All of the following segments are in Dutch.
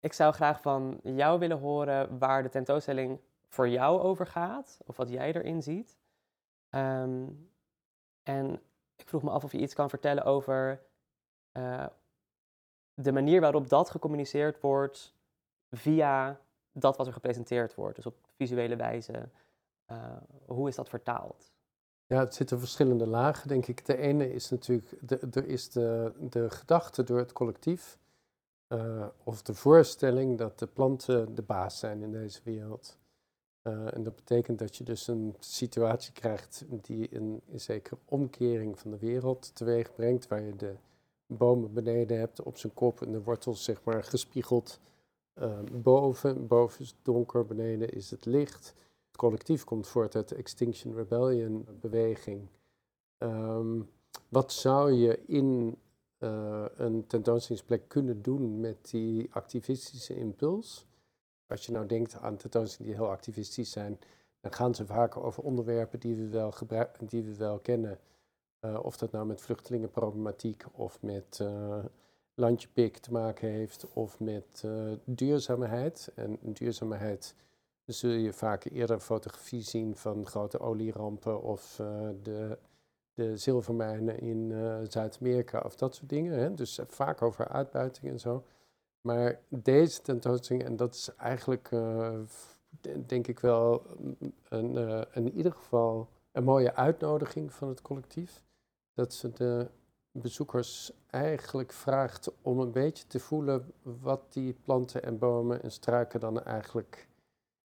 ik zou graag van jou willen horen waar de tentoonstelling voor jou over gaat, of wat jij erin ziet. Ehm, en ik vroeg me af of je iets kan vertellen over uh, de manier waarop dat gecommuniceerd wordt via dat wat er gepresenteerd wordt. Dus op visuele wijze. Uh, hoe is dat vertaald? Ja, het zitten verschillende lagen, denk ik. De ene is natuurlijk, de, er is de, de gedachte door het collectief, uh, of de voorstelling dat de planten de baas zijn in deze wereld. Uh, en dat betekent dat je dus een situatie krijgt die een, zekere omkering van de wereld teweeg brengt, waar je de bomen beneden hebt op zijn kop en de wortels zeg maar gespiegeld uh, boven. Boven is het donker, beneden is het licht collectief komt voort uit de Extinction Rebellion beweging. Um, wat zou je in uh, een tentoonstellingsplek kunnen doen met die activistische impuls? Als je nou denkt aan tentoonstellingen die heel activistisch zijn, dan gaan ze vaak over onderwerpen die we wel, die we wel kennen. Uh, of dat nou met vluchtelingenproblematiek of met uh, landjepik te maken heeft of met duurzaamheid. En duurzaamheid zul je vaak eerder fotografie zien van grote olierampen of de, de zilvermijnen in uh, Zuid-Amerika of dat soort dingen. Hè? Dus vaak over uitbuiting en zo. Maar deze tentoonstelling, en dat is eigenlijk uh, denk ik wel een, in ieder geval een mooie uitnodiging van het collectief. Dat ze de bezoekers eigenlijk vraagt om een beetje te voelen wat die planten en bomen en struiken dan eigenlijk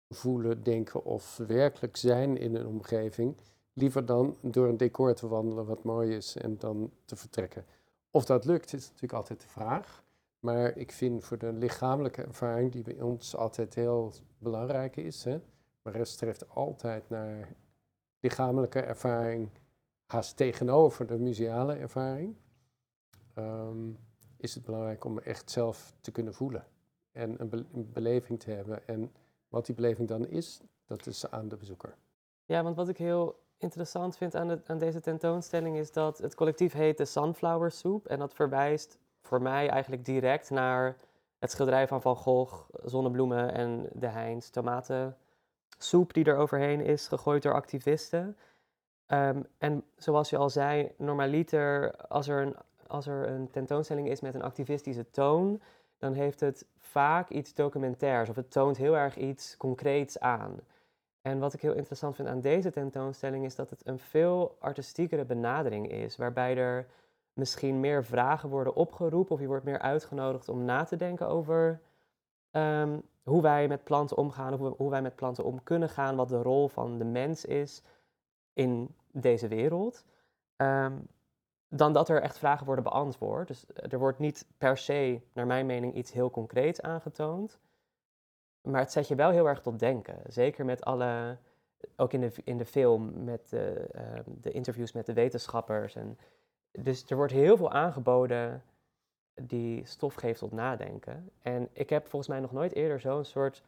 voelen, denken of werkelijk zijn in een omgeving, liever dan door een decor te wandelen wat mooi is en dan te vertrekken. Of dat lukt, is natuurlijk altijd de vraag. Maar ik vind voor de lichamelijke ervaring, die bij ons altijd heel belangrijk is, hè, maar streeft altijd naar lichamelijke ervaring, haast tegenover de museale ervaring, um, is het belangrijk om echt zelf te kunnen voelen en een beleving te hebben. En wat die beleving dan is, dat is aan de bezoeker. Ja, want wat ik heel interessant vind aan, de, aan deze tentoonstelling is dat het collectief heet de Sunflower Soup. En dat verwijst voor mij eigenlijk direct naar het schilderij van Van Gogh, zonnebloemen en de Heinz tomatensoep die er overheen is gegooid door activisten. Um, en zoals je al zei, normaliter als er, een, als er een tentoonstelling is met een activistische toon, dan heeft het vaak iets documentairs of het toont heel erg iets concreets aan. En wat ik heel interessant vind aan deze tentoonstelling is dat het een veel artistiekere benadering is, waarbij er misschien meer vragen worden opgeroepen of je wordt meer uitgenodigd om na te denken over um, hoe wij met planten omgaan, of hoe wij met planten om kunnen gaan, wat de rol van de mens is in deze wereld. Um, dan dat er echt vragen worden beantwoord. Dus eh, er wordt niet per se, naar mijn mening, iets heel concreets aangetoond. Maar het zet je wel heel erg tot denken. Zeker met alle, ook in de, in de film, met de, uh, de interviews met de wetenschappers. En, dus er wordt heel veel aangeboden die stof geeft tot nadenken. En ik heb volgens mij nog nooit eerder zo'n soort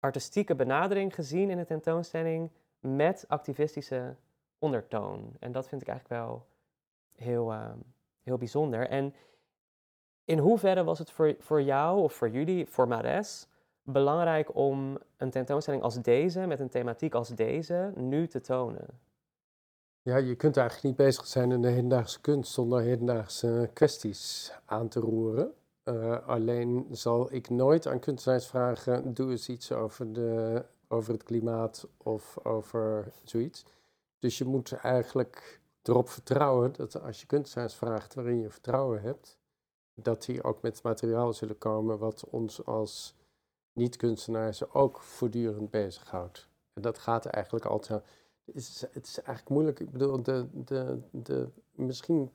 artistieke benadering gezien in de tentoonstelling met activistische ondertoon. En dat vind ik eigenlijk wel heel, ehm, heel bijzonder. En in hoeverre was het voor, voor jou of voor jullie, voor Mares, belangrijk om een tentoonstelling als deze, met een thematiek als deze, nu te tonen? Ja, je kunt eigenlijk niet bezig zijn in de hedendaagse kunst zonder hedendaagse kwesties aan te roeren. Uh, alleen zal ik nooit aan kunstenaars vragen: doe eens iets over, de, over het klimaat of over zoiets. Dus je moet eigenlijk erop vertrouwen dat als je kunstenaars vraagt waarin je vertrouwen hebt, dat die ook met materiaal zullen komen wat ons als niet-kunstenaars ook voortdurend bezighoudt. En dat gaat eigenlijk altijd. Het is, het is eigenlijk moeilijk. Ik bedoel, de, de, de, misschien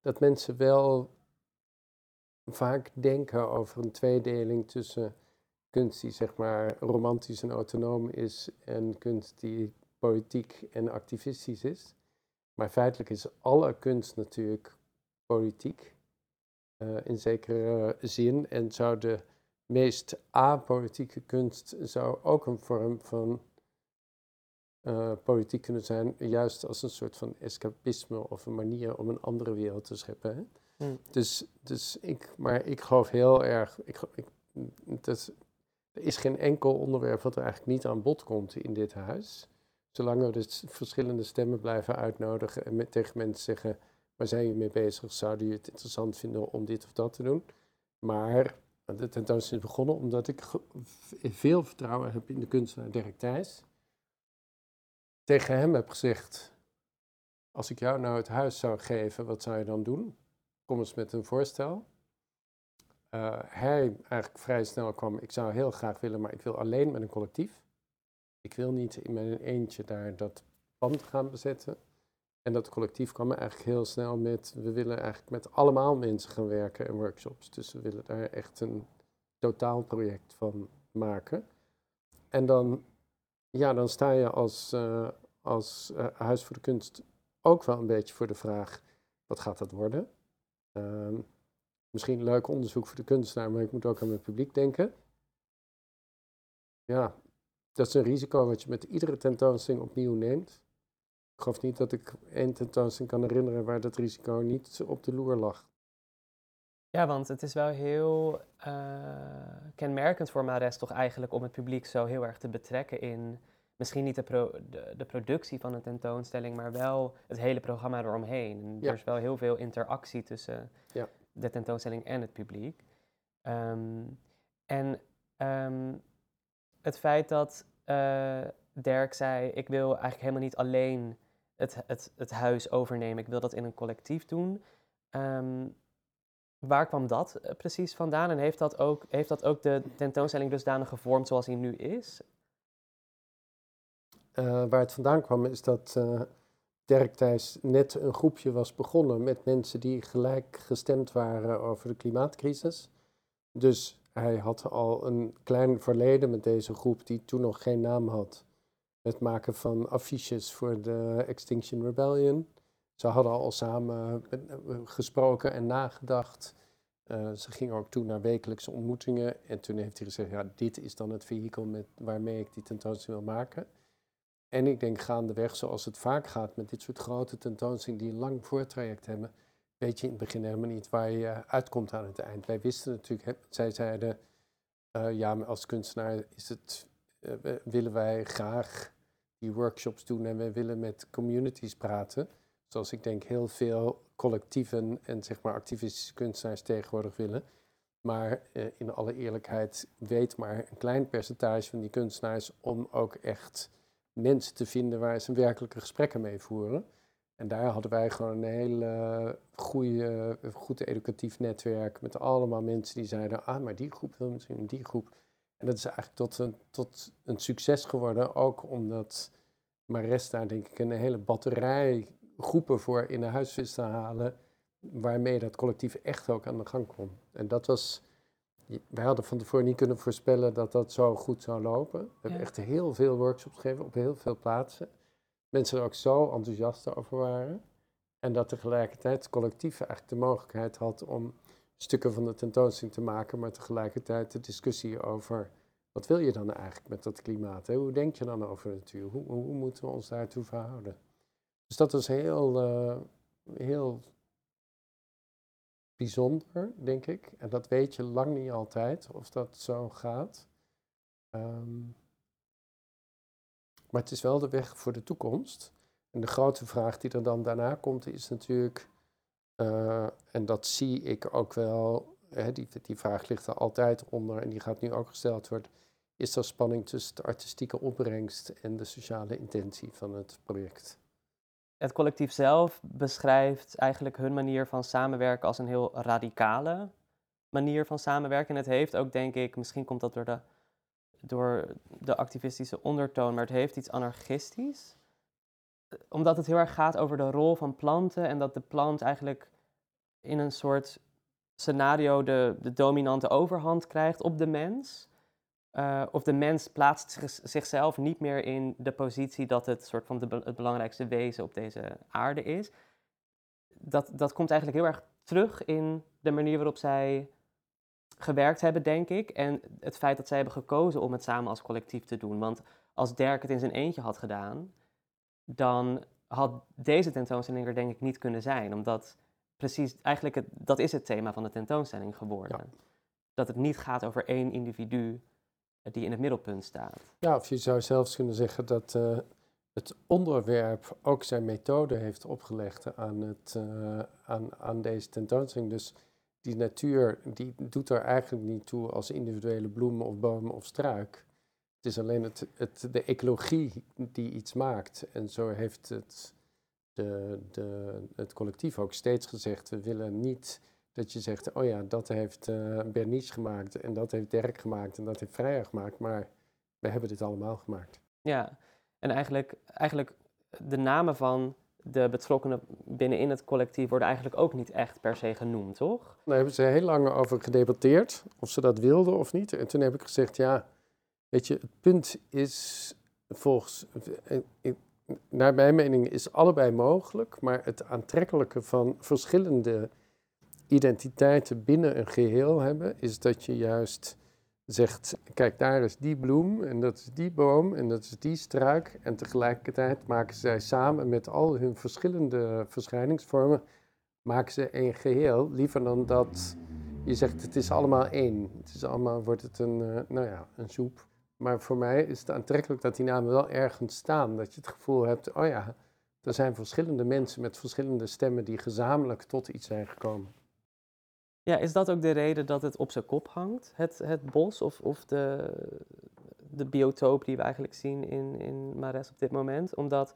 dat mensen wel vaak denken over een tweedeling tussen kunst die zeg maar romantisch en autonoom is en kunst die politiek en activistisch is. Maar feitelijk is alle kunst natuurlijk politiek, uh, in zekere zin. En zou de meest apolitieke kunst zou ook een vorm van uh, politiek kunnen zijn, juist als een soort van escapisme of een manier om een andere wereld te scheppen. Hè? Hmm. Dus, dus ik, maar ik geloof heel erg, ik, ik, Dus, er is geen enkel onderwerp wat er eigenlijk niet aan bod komt in dit huis. Zolang we dus verschillende stemmen blijven uitnodigen en met, tegen mensen zeggen, waar zijn jullie mee bezig? Zouden jullie het interessant vinden om dit of dat te doen? Maar de tentoonstelling is begonnen omdat ik veel vertrouwen heb in de kunstenaar Dirk Thijs. Tegen hem heb gezegd, als ik jou nou het huis zou geven, wat zou je dan doen? Kom eens met een voorstel. Uh, hij eigenlijk vrij snel kwam, ik zou heel graag willen, maar ik wil alleen met een collectief. Ik wil niet in mijn eentje daar dat pand gaan bezetten. En dat collectief kwam eigenlijk heel snel met, we willen eigenlijk met allemaal mensen gaan werken en workshops. Dus we willen daar echt een totaalproject van maken. En dan, ja, dan sta je als, uh, als uh, Huis voor de Kunst ook wel een beetje voor de vraag, wat gaat dat worden? Uh, misschien leuk onderzoek voor de kunstenaar, maar ik moet ook aan mijn publiek denken. Ja, dat is een risico wat je met iedere tentoonstelling opnieuw neemt. Ik geloof niet dat ik één tentoonstelling kan herinneren waar dat risico niet op de loer lag. Ja, want het is wel heel uh, kenmerkend voor Mares toch eigenlijk om het publiek zo heel erg te betrekken in misschien niet de, pro de, de, productie van een tentoonstelling, maar wel het hele programma eromheen. En Er is wel heel veel interactie tussen ja. de tentoonstelling en het publiek. Um, en um, het feit dat uh, Dirk zei, ik wil eigenlijk helemaal niet alleen het, het, het huis overnemen, ik wil dat in een collectief doen. Um, waar kwam dat eh, precies vandaan en heeft dat ook, heeft dat ook de tentoonstelling dusdanig gevormd zoals hij nu is? Uh, waar het vandaan kwam is dat uh, Dirk Thijs net een groepje was begonnen met mensen die gelijk gestemd waren over de klimaatcrisis. Dus hij had al een klein verleden met deze groep die toen nog geen naam had. Het maken van affiches voor de Extinction Rebellion. Ze hadden al samen eh, gesproken en nagedacht. Uh, ze gingen ook toe naar wekelijkse ontmoetingen. En toen heeft hij gezegd, ja, dit is dan het vehikel met, waarmee ik die tentoonstelling wil maken. En ik denk gaandeweg, zoals het vaak gaat met dit soort grote tentoonstellingen die een lang voortraject hebben, weet je in het begin helemaal niet waar je uitkomt aan het eind. Wij wisten natuurlijk, zij zeiden, ja, als kunstenaar is het, willen wij graag die workshops doen en we willen met communities praten. Zoals ik denk heel veel collectieven en zeg maar activistische kunstenaars tegenwoordig willen. Maar uh, in alle eerlijkheid weet maar een klein percentage van die kunstenaars om ook echt mensen te vinden waar ze werkelijke gesprekken mee voeren. En daar hadden wij gewoon een hele goede, goed educatief netwerk met allemaal mensen die zeiden, ah, maar die groep wil misschien die groep. En dat is eigenlijk tot een, tot een succes geworden, ook omdat Mares daar denk ik een hele batterij groepen voor in de huisvis te halen, waarmee dat collectief echt ook aan de gang kwam. En dat was, wij hadden van tevoren niet kunnen voorspellen dat dat zo goed zou lopen. We hebben echt heel veel workshops gegeven op heel veel plaatsen. Mensen er ook zo enthousiast over waren. En dat tegelijkertijd het collectief eigenlijk de mogelijkheid had om stukken van de tentoonstelling te maken, maar tegelijkertijd de discussie over wat wil je dan eigenlijk met dat klimaat? Hoe denk je dan over de natuur? Hoe, hoe moeten we ons daartoe verhouden? Dus dat was heel, uh, heel bijzonder, denk ik. En dat weet je lang niet altijd of dat zo gaat. Um, maar het is wel de weg voor de toekomst. En de grote vraag die er dan daarna komt, is natuurlijk, uh, en dat zie ik ook wel, hè, die, die vraag ligt er altijd onder en die gaat nu ook gesteld worden, is er spanning tussen de artistieke opbrengst en de sociale intentie van het project? Het collectief zelf beschrijft eigenlijk hun manier van samenwerken als een heel radicale manier van samenwerken. En het heeft ook, denk ik, misschien komt dat door de, door de activistische ondertoon, maar het heeft iets anarchistisch. Omdat het heel erg gaat over de rol van planten en dat de plant eigenlijk in een soort scenario de, de dominante overhand krijgt op de mens. Uh, of de mens plaatst zichzelf niet meer in de positie dat het soort van de, het belangrijkste wezen op deze aarde is. Dat, dat komt eigenlijk heel erg terug in de manier waarop zij gewerkt hebben, denk ik. En het feit dat zij hebben gekozen om het samen als collectief te doen. Want als Dirk het in zijn eentje had gedaan, dan had deze tentoonstelling er denk ik niet kunnen zijn. Omdat precies, eigenlijk, het, dat is het thema van de tentoonstelling geworden. dat het niet gaat over één individu die in het middelpunt staat. Ja, of je zou zelfs kunnen zeggen dat uh, het onderwerp ook zijn methode heeft opgelegd aan, het, uh, aan, aan deze tentoonstelling. Dus die natuur die doet er eigenlijk niet toe als individuele bloem of boom of struik. Het is alleen het, het, de ecologie die iets maakt. En zo heeft het, de, de, het collectief ook steeds gezegd, we willen niet dat je zegt, oh ja, dat heeft uh, Bernice gemaakt en dat heeft Dirk gemaakt en dat heeft Vrijer gemaakt, maar we hebben dit allemaal gemaakt. Ja, en eigenlijk, eigenlijk de namen van de betrokkenen binnenin het collectief worden eigenlijk ook niet echt per se genoemd, toch? Daar hebben ze heel lang over gedebatteerd, of ze dat wilden of niet. En toen heb ik gezegd, ja, weet je, het punt is volgens, eh, eh, naar mijn mening is allebei mogelijk, maar het aantrekkelijke van verschillende identiteiten binnen een geheel hebben, is dat je juist zegt, kijk daar is die bloem en dat is die boom en dat is die struik. En tegelijkertijd maken zij samen met al hun verschillende verschijningsvormen, maken ze een geheel. Liever dan dat je zegt, het is allemaal één. Het is allemaal, wordt het een, uh, nou ja, een soep. Maar voor mij is het aantrekkelijk dat die namen wel ergens staan. Dat je het gevoel hebt, oh ja, er zijn verschillende mensen met verschillende stemmen die gezamenlijk tot iets zijn gekomen. Ja, is dat ook de reden dat het op zijn kop hangt, het, het bos of, of de, de biotoop die we eigenlijk zien in, in Mares op dit moment? Omdat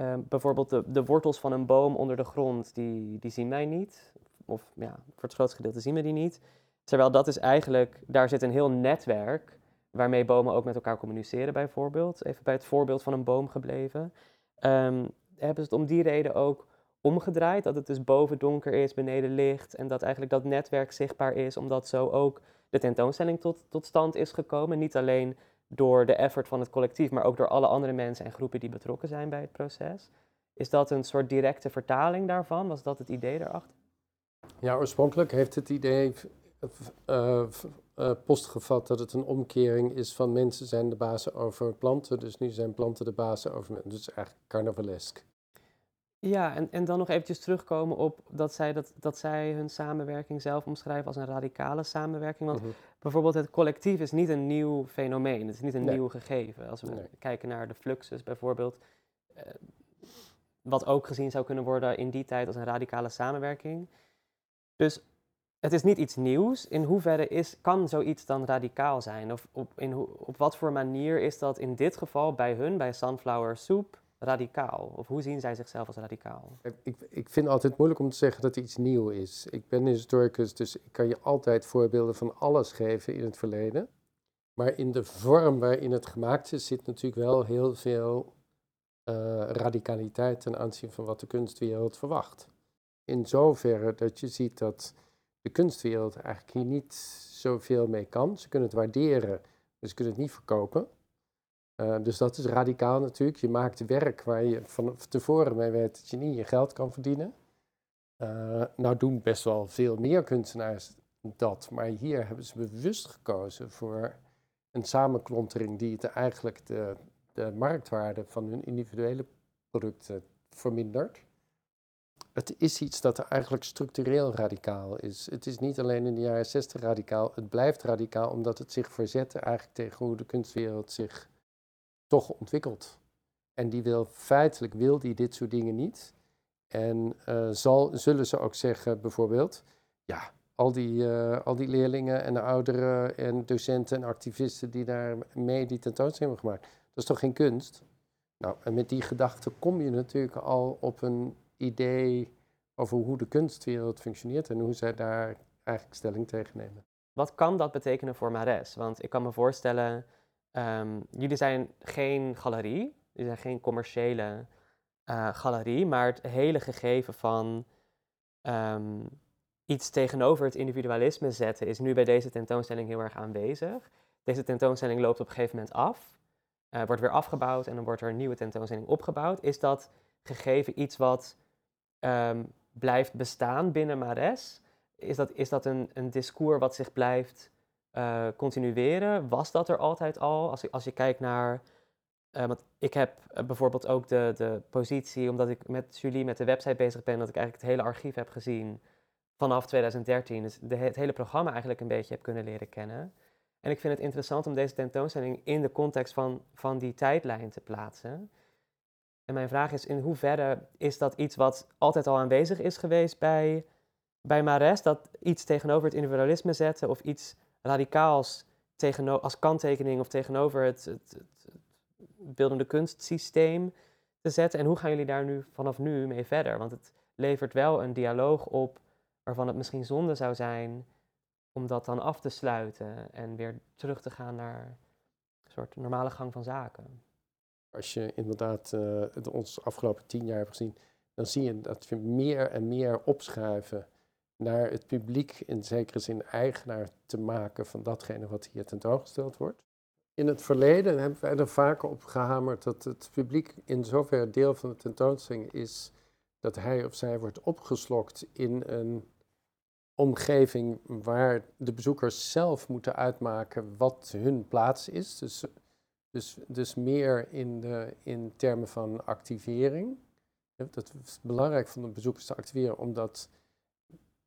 uh, bijvoorbeeld de, de wortels van een boom onder de grond, die, die zien wij niet. Of ja, voor het grootste gedeelte zien we die niet. Terwijl dat is eigenlijk, daar zit een heel netwerk waarmee bomen ook met elkaar communiceren bijvoorbeeld. Even bij het voorbeeld van een boom gebleven. Um, hebben ze het om die reden ook omgedraaid. Dat het dus boven donker is, beneden licht. En dat eigenlijk dat netwerk zichtbaar is, omdat zo ook de tentoonstelling tot, tot stand is gekomen. Niet alleen door de effort van het collectief, maar ook door alle andere mensen en groepen die betrokken zijn bij het proces. Is dat een soort directe vertaling daarvan? Was dat het idee daarachter? Ja, oorspronkelijk heeft het idee uh, uh, postgevat dat het een omkering is van mensen zijn de bazen over planten, dus nu zijn planten de bazen over mensen. Dus eigenlijk carnavalesk. Ja, en, en dan nog eventjes terugkomen op dat zij, dat, dat zij hun samenwerking zelf omschrijven als een radicale samenwerking. Want mhm. bijvoorbeeld het collectief is niet een nieuw fenomeen, het is niet een nieuw gegeven. Als we kijken naar de fluxus bijvoorbeeld, eh, wat ook gezien zou kunnen worden in die tijd als een radicale samenwerking. Dus het is niet iets nieuws. In hoeverre is, kan zoiets dan radicaal zijn? Of op, in, op wat voor manier is dat in dit geval bij hun, bij Sunflower Soup, radicaal? Of hoe zien zij zichzelf als radicaal? Ik, ik vind het altijd moeilijk om te zeggen dat iets nieuw is. Ik ben historicus, dus ik kan je altijd voorbeelden van alles geven in het verleden. Maar in de vorm waarin het gemaakt is, zit natuurlijk wel heel veel uh, radicaliteit ten aanzien van wat de kunstwereld verwacht. In zoverre dat je ziet dat de kunstwereld eigenlijk hier niet zoveel mee kan. Ze kunnen het waarderen, maar ze kunnen het niet verkopen. Uh, dus dat is radicaal natuurlijk. Je maakt werk waar je van tevoren mee weet dat je niet je geld kan verdienen. Uh, nou doen best wel veel meer kunstenaars dat, maar hier hebben ze bewust gekozen voor een samenklontering die het eigenlijk de, de marktwaarde van hun individuele producten vermindert. Het is iets dat eigenlijk structureel radicaal is. Het is niet alleen in de jaren 60 radicaal, het blijft radicaal omdat het zich verzet eigenlijk tegen hoe de kunstwereld zich toch ontwikkeld. En die wil feitelijk wil die dit soort dingen niet. En uh, zal, zullen ze ook zeggen, bijvoorbeeld, ja, al die, uh, al die leerlingen en de ouderen en docenten en activisten die daar mee die tentoonstelling hebben gemaakt, dat is toch geen kunst? Nou, en met die gedachte kom je natuurlijk al op een idee over hoe de kunstwereld functioneert en hoe zij daar eigenlijk stelling tegen nemen. Wat kan dat betekenen voor Mares? Want ik kan me voorstellen Um, jullie zijn geen galerie, jullie zijn geen commerciële uh, galerie, maar het hele gegeven van um, iets tegenover het individualisme zetten is nu bij deze tentoonstelling heel erg aanwezig. Deze tentoonstelling loopt op een gegeven moment af, uh, wordt weer afgebouwd en dan wordt er een nieuwe tentoonstelling opgebouwd. Is dat gegeven iets wat um, blijft bestaan binnen Mares? Is dat, is dat een, een discours wat zich blijft uh, continueren. Was dat er altijd al? Als, als je kijkt naar. Uh, want ik heb uh, bijvoorbeeld ook de, de positie, omdat ik met Julie met de website bezig ben, dat ik eigenlijk het hele archief heb gezien. vanaf 2013 dus de, het hele programma eigenlijk een beetje heb kunnen leren kennen. En ik vind het interessant om deze tentoonstelling in de context van, van die tijdlijn te plaatsen. En mijn vraag is, in hoeverre is dat iets wat altijd al aanwezig is geweest bij, bij Mares? Dat iets tegenover het individualisme zetten of iets radicaals tegenover, als kanttekening of tegenover het, het, het, beeldende kunstsysteem te zetten? En hoe gaan jullie daar nu vanaf nu mee verder? Want het levert wel een dialoog op waarvan het misschien zonde zou zijn om dat dan af te sluiten en weer terug te gaan naar een soort normale gang van zaken. Als je inderdaad uh, ons afgelopen tien jaar hebt gezien, dan zie je dat we meer en meer opschuiven naar het publiek in zekere zin eigenaar te maken van datgene wat hier tentoongesteld wordt. In het verleden hebben wij er vaker op gehamerd dat het publiek in zoverre deel van de tentoonstelling is dat hij of zij wordt opgeslokt in een omgeving waar de bezoekers zelf moeten uitmaken wat hun plaats is. Dus, dus, dus meer in, de, in termen van activering. Dat is belangrijk van de bezoekers te activeren, omdat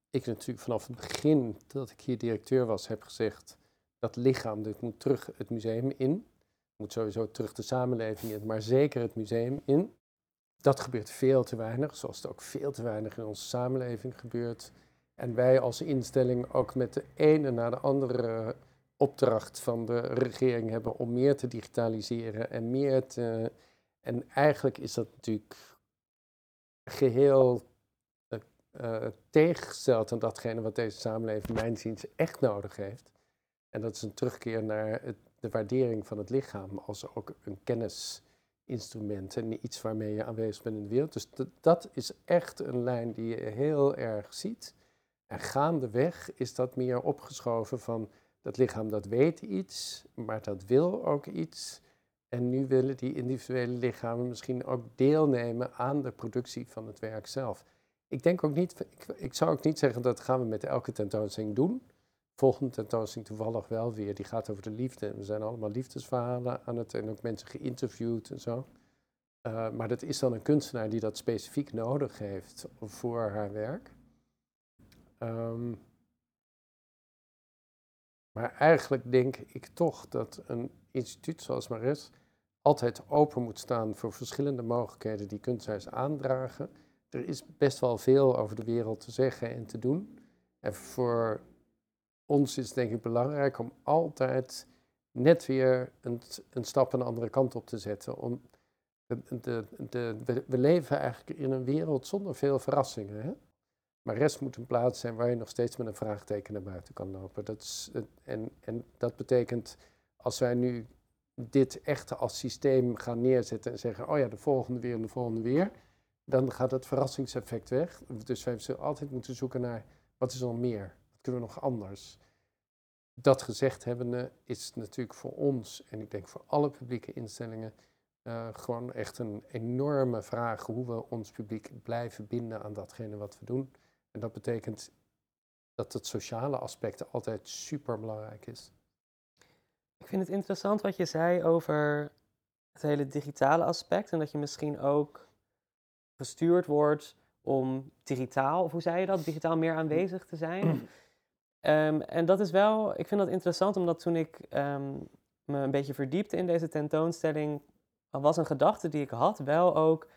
ik natuurlijk vanaf het begin dat ik hier directeur was, heb gezegd dat lichaam, dit moet terug het museum in. Moet sowieso terug de samenleving in, maar zeker het museum in. Dat gebeurt veel te weinig, zoals het ook veel te weinig in onze samenleving gebeurt. En wij als instelling ook met de ene na de andere opdracht van de regering hebben om meer te digitaliseren en meer te. En eigenlijk is dat natuurlijk geheel uh, tegengesteld aan datgene wat deze samenleving, mijn ziens, echt nodig heeft. En dat is een terugkeer naar de waardering van het lichaam als ook een kennisinstrument en iets waarmee je aanwezig bent in de wereld. Dus dat is echt een lijn die je heel erg ziet. En gaandeweg is dat meer opgeschoven van dat lichaam dat weet iets, maar dat wil ook iets. En nu willen die individuele lichamen misschien ook deelnemen aan de productie van het werk zelf. Ik denk ook niet, ik, zou ook niet zeggen dat gaan we met elke tentoonstelling doen. Volgende tentoonstelling toevallig wel weer, die gaat over de liefde. We zijn allemaal liefdesverhalen aan het en ook mensen geïnterviewd en zo. Uh, maar dat is dan een kunstenaar die dat specifiek nodig heeft voor haar werk. Um, maar eigenlijk denk ik toch dat een instituut zoals Maris altijd open moet staan voor verschillende mogelijkheden die kunstenaars aandragen er is best wel veel over de wereld te zeggen en te doen. En voor ons is het denk ik belangrijk om altijd net weer een, een stap een andere kant op te zetten. Om de, we, leven eigenlijk in een wereld zonder veel verrassingen. Hè? Maar rest moet een plaats zijn waar je nog steeds met een vraagteken naar buiten kan lopen. Dat is, en, en dat betekent, als wij nu dit echt als systeem gaan neerzetten en zeggen, oh ja, de volgende weer en de volgende weer, dan gaat het verrassingseffect weg. Dus wij zullen altijd moeten zoeken naar wat is er meer? Wat kunnen we nog anders? Dat gezegd hebbende is natuurlijk voor ons, en ik denk voor alle publieke instellingen, uh, gewoon echt een enorme vraag hoe we ons publiek blijven binden aan datgene wat we doen. En dat betekent dat het sociale aspect altijd super belangrijk is. Ik vind het interessant wat je zei over het hele digitale aspect en dat je misschien ook gestuurd wordt om digitaal, of hoe zei je dat, digitaal meer aanwezig te zijn. Ehm, en dat is wel, ik vind dat interessant, omdat toen ik ehm, me een beetje verdiepte in deze tentoonstelling, was een gedachte die ik had wel ook,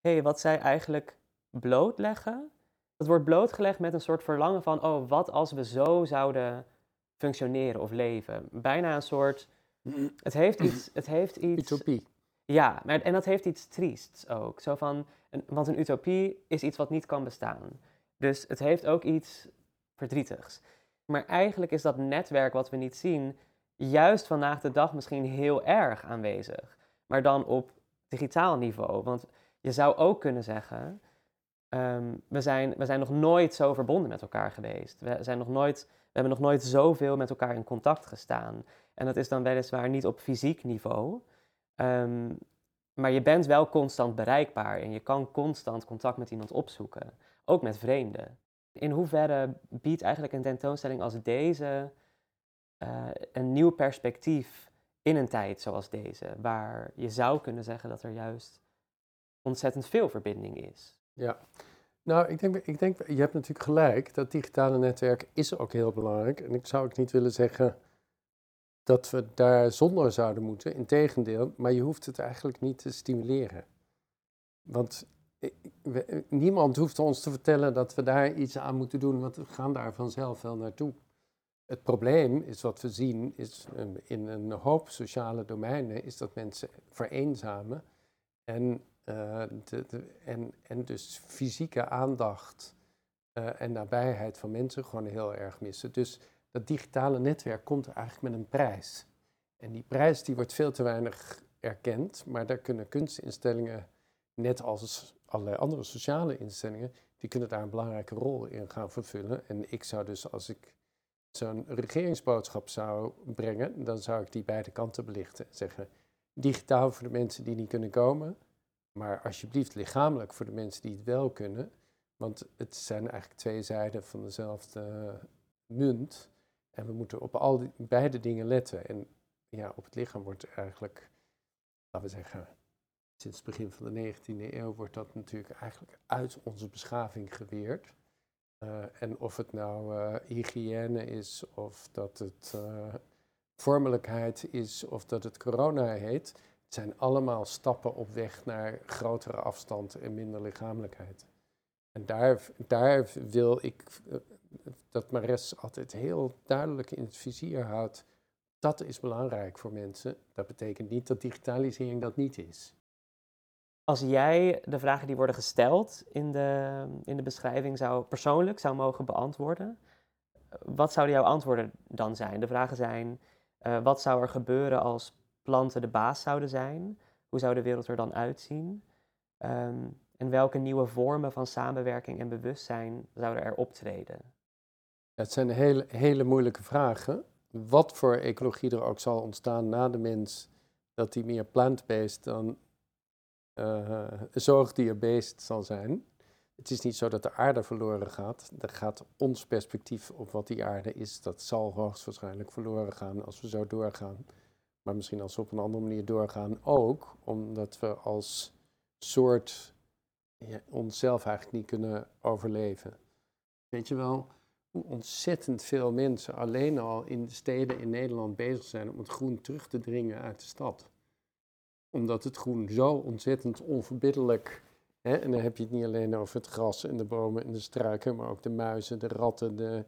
hé, hey, wat zij eigenlijk blootleggen. Dat wordt blootgelegd met een soort verlangen van, oh, wat als we zo zouden functioneren of leven. Bijna een soort, het heeft iets... Het heeft iets Utopie. Ja, maar, en dat heeft iets triests ook. Zo van, want een utopie is iets wat niet kan bestaan. Dus het heeft ook iets verdrietigs. Maar eigenlijk is dat netwerk wat we niet zien, juist vandaag de dag misschien heel erg aanwezig. Maar dan op digitaal niveau. Want je zou ook kunnen zeggen, um, we, zijn, we zijn nog nooit zo verbonden met elkaar geweest. We, zijn nog nooit, we hebben nog nooit zoveel met elkaar in contact gestaan. En dat is dan weliswaar niet op fysiek niveau. Um, maar je bent wel constant bereikbaar en je kan constant contact met iemand opzoeken, ook met vreemden. In hoeverre biedt eigenlijk een tentoonstelling als deze uh, een nieuw perspectief in een tijd zoals deze, waar je zou kunnen zeggen dat er juist ontzettend veel verbinding is? Ja, Nou, ik denk, ik denk, je hebt natuurlijk gelijk, dat digitale netwerk is ook heel belangrijk. En ik zou ook niet willen zeggen dat we daar zonder zouden moeten, integendeel, maar je hoeft het eigenlijk niet te stimuleren. Want niemand hoeft ons te vertellen dat we daar iets aan moeten doen, want we gaan daar vanzelf wel naartoe. Het probleem is wat we zien is in een hoop sociale domeinen is dat mensen vereenzamen en, de, en, en dus fysieke aandacht uh, en nabijheid van mensen gewoon heel erg missen. Dus dat digitale netwerk komt eigenlijk met een prijs. En die prijs die wordt veel te weinig erkend, maar daar kunnen kunstinstellingen, net als allerlei andere sociale instellingen, die kunnen daar een belangrijke rol in gaan vervullen. En ik zou dus, als ik zo'n regeringsboodschap zou brengen, dan zou ik die beide kanten belichten. Zeggen, digitaal voor de mensen die niet kunnen komen, maar alsjeblieft lichamelijk voor de mensen die het wel kunnen. Want het zijn eigenlijk twee zijden van dezelfde munt. En we moeten op al die, beide dingen letten. En ja, op het lichaam wordt eigenlijk, laten we zeggen, sinds het begin van de 19e eeuw wordt dat natuurlijk eigenlijk uit onze beschaving geweerd. Uh, en of het nou uh, hygiëne is, of dat het uh, vormelijkheid is, of dat het corona heet, zijn allemaal stappen op weg naar grotere afstand en minder lichamelijkheid. En daar, daar wil ik dat Mares altijd heel duidelijk in het vizier houdt. Dat is belangrijk voor mensen. Dat betekent niet dat digitalisering dat niet is. Als jij de vragen die worden gesteld in de, in de beschrijving zou persoonlijk zou mogen beantwoorden, wat zouden jouw antwoorden dan zijn? De vragen zijn, uh, wat zou er gebeuren als planten de baas zouden zijn? Hoe zou de wereld er dan uitzien? Um, en welke nieuwe vormen van samenwerking en bewustzijn zouden er optreden? Het zijn hele, hele moeilijke vragen. Wat voor ecologie er ook zal ontstaan na de mens, dat die meer plant-based dan uh, zoogdierbeest zal zijn. Het is niet zo dat de aarde verloren gaat. Er gaat ons perspectief op wat die aarde is, dat zal hoogstwaarschijnlijk verloren gaan als we zo doorgaan. Maar misschien als we op een andere manier doorgaan ook, omdat we als soort onszelf eigenlijk niet kunnen overleven. Weet je wel, hoe ontzettend veel mensen alleen al in de steden in Nederland bezig zijn om het groen terug te dringen uit de stad omdat het groen zo ontzettend onverbiddelijk. Hè, en dan heb je het niet alleen over het gras en de bomen en de struiken, maar ook de muizen, de ratten. De,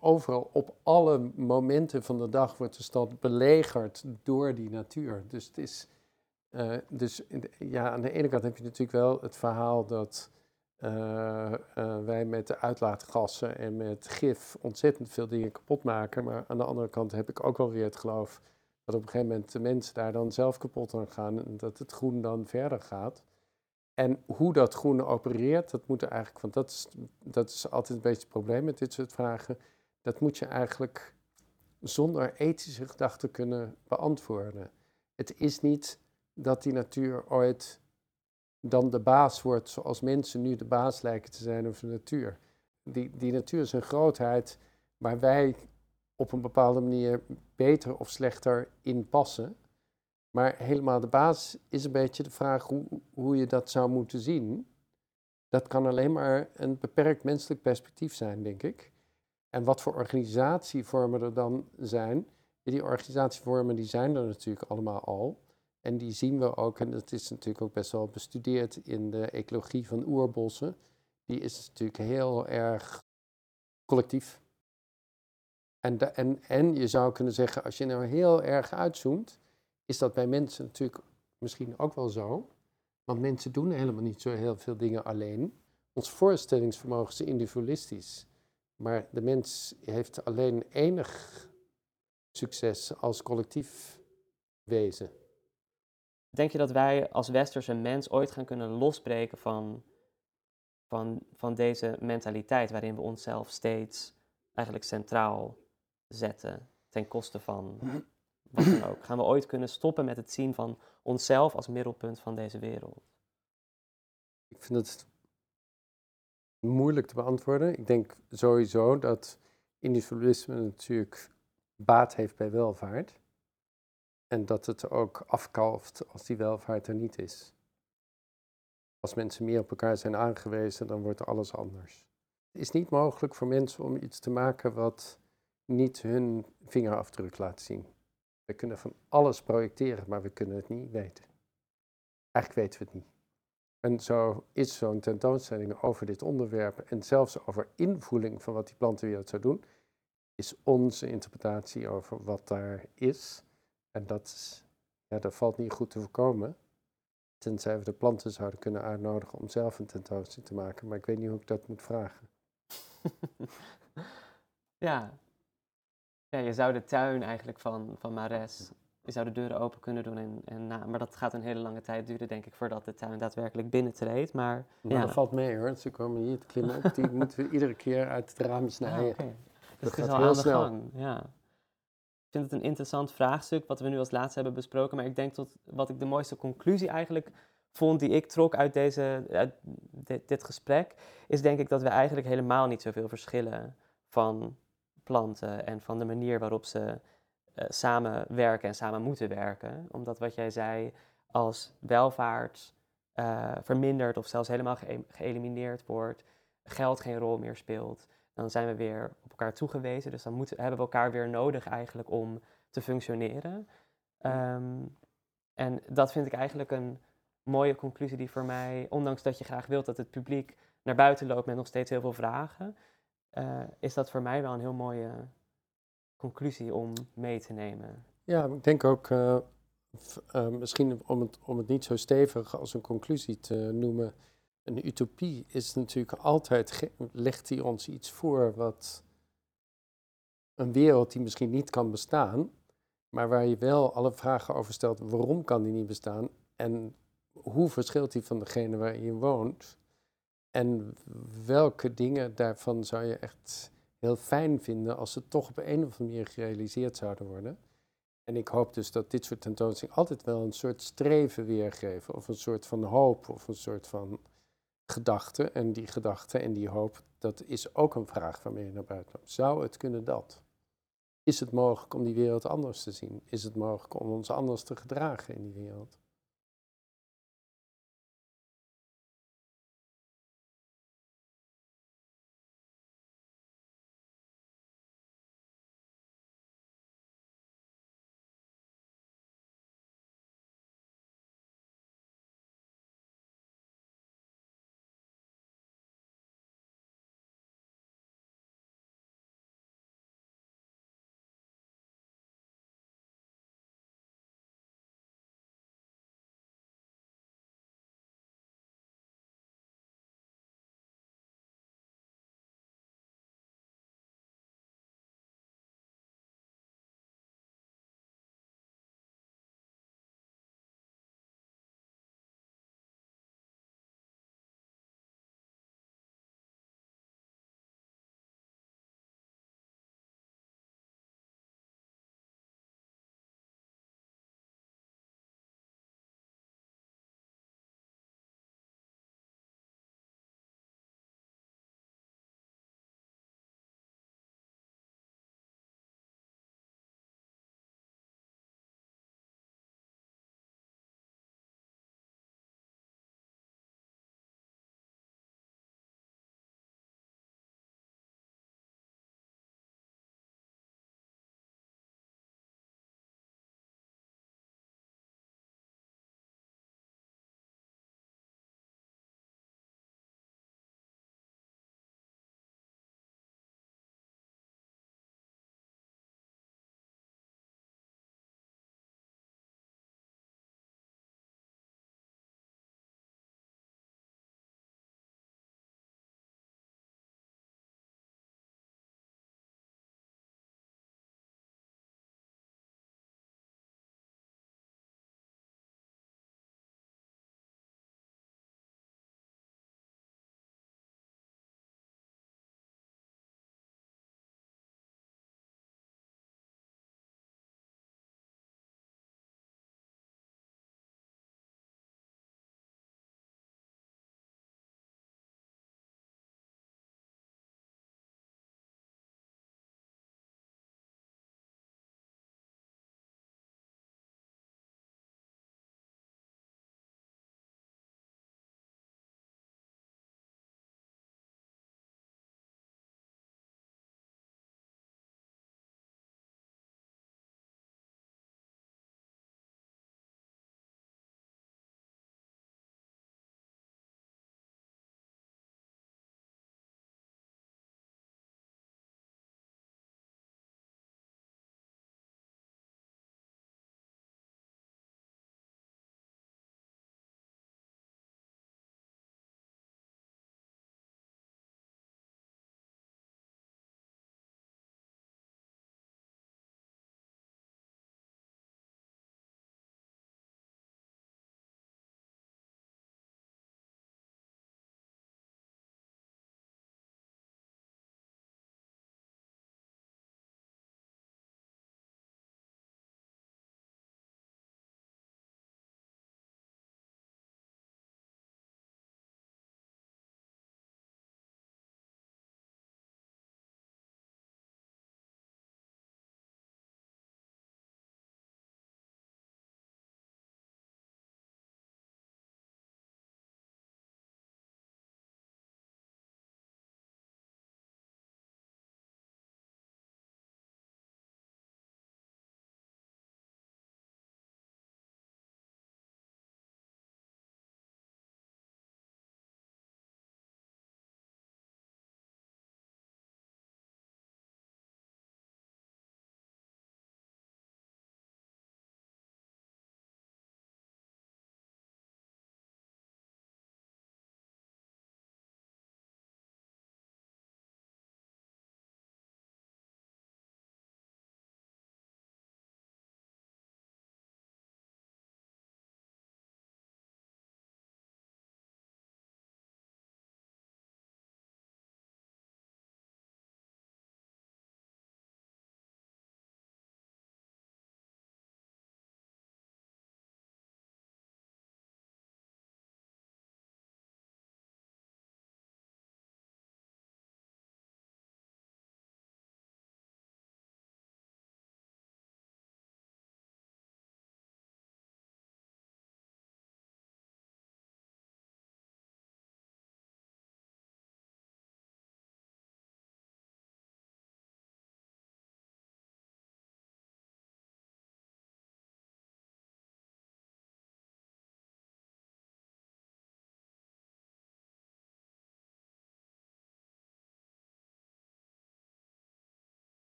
overal op alle momenten van de dag wordt de stad belegerd door die natuur. Dus, het is, uh, dus ja, aan de ene kant heb je natuurlijk wel het verhaal dat uh, uh, wij met de uitlaatgassen en met gif ontzettend veel dingen kapot maken. Maar aan de andere kant heb ik ook wel weer het geloof dat op een gegeven moment de mensen daar dan zelf kapot aan gaan en dat het groen dan verder gaat. En hoe dat groen opereert, dat moet er eigenlijk, want dat is, dat is altijd een beetje het probleem met dit soort vragen. Dat moet je eigenlijk zonder ethische gedachten kunnen beantwoorden. Het is niet dat die natuur ooit dan de baas wordt zoals mensen nu de baas lijken te zijn over de natuur. Die, die natuur is een grootheid waar wij op een bepaalde manier beter of slechter in passen. Maar helemaal de basis is een beetje de vraag hoe, hoe je dat zou moeten zien. Dat kan alleen maar een beperkt menselijk perspectief zijn, denk ik. En wat voor organisatievormen er dan zijn, die organisatievormen die zijn er natuurlijk allemaal al. En die zien we ook, en dat is natuurlijk ook best wel bestudeerd in de ecologie van oerbossen. Die is natuurlijk heel erg collectief. En, en, en je zou kunnen zeggen, als je nou heel erg uitzoomt, is dat bij mensen natuurlijk misschien ook wel zo. Want mensen doen helemaal niet zo heel veel dingen alleen. Ons voorstellingsvermogen is individualistisch. Maar de mens heeft alleen enig succes als collectief wezen. Denk je dat wij als westerse mens ooit gaan kunnen losbreken van, van, van deze mentaliteit waarin we onszelf steeds eigenlijk centraal zetten ten koste van dan ook? Gaan we ooit kunnen stoppen met het zien van onszelf als middelpunt van deze wereld? Ik vind het moeilijk te beantwoorden. Ik denk sowieso dat individualisme natuurlijk baat heeft bij welvaart. En dat het ook afkalft als die welvaart er niet is. Als mensen meer op elkaar zijn aangewezen, dan wordt alles anders. Het is niet mogelijk voor mensen om iets te maken wat niet hun vingerafdruk laat zien. We kunnen van alles projecteren, maar we kunnen het niet weten. Eigenlijk weten we het niet. En zo is zo'n tentoonstelling over dit onderwerp en zelfs over invoeling van wat die plantenwereld zou doen, is onze interpretatie over wat daar is. En dat, ja, dat valt niet goed te voorkomen, tenzij we de planten zouden kunnen uitnodigen om zelf een tentoonstelling te maken. Maar ik weet niet hoe ik dat moet vragen. ja. Ja, je zou de tuin eigenlijk van, van Mares je zou de deuren open kunnen doen. En, en na, maar dat gaat een hele lange tijd duren, denk ik, voordat de tuin daadwerkelijk binnentreedt. Maar, maar ja. dat valt mee hoor. Ze komen hier te klimmen op. Die moeten we iedere keer uit het raam snijden. Ah, Dat, gaat heel snel. Gang. Ja. Ik vind het een interessant vraagstuk, wat we nu als laatste hebben besproken. Maar ik denk tot wat ik de mooiste conclusie eigenlijk vond, die ik trok uit, deze, uit dit, dit gesprek, is denk ik dat we eigenlijk helemaal niet zoveel verschillen van planten en van de manier waarop ze uh, samen werken en samen moeten werken. Omdat wat jij zei, als welvaart uh, vermindert of zelfs helemaal ge geëlimineerd wordt, geld geen rol meer speelt, dan zijn we weer op elkaar toegewezen. Dus dan moeten, hebben we elkaar weer nodig eigenlijk om te functioneren. Um, en dat vind ik eigenlijk een mooie conclusie die voor mij, ondanks dat je graag wilt dat het publiek naar buiten loopt met nog steeds heel veel vragen, uh, is dat voor mij wel een heel mooie conclusie om mee te nemen? Ja, ik denk ook, uh, uh, misschien om het, om het niet zo stevig als een conclusie te noemen, een utopie is natuurlijk altijd, legt hij ons iets voor wat een wereld die misschien niet kan bestaan, maar waar je wel alle vragen over stelt, waarom kan die niet bestaan? En hoe verschilt die van degene waar je woont en welke dingen daarvan zou je echt heel fijn vinden als ze toch op een of andere manier gerealiseerd zouden worden. En ik hoop dus dat dit soort tentoonstellingen altijd wel een soort streven weergeven, of een soort van hoop, of een soort van gedachte. En die gedachte en die hoop, dat is ook een vraag waarmee je naar buiten loopt. Zou het kunnen dat? Is het mogelijk om die wereld anders te zien? Is het mogelijk om ons anders te gedragen in die wereld?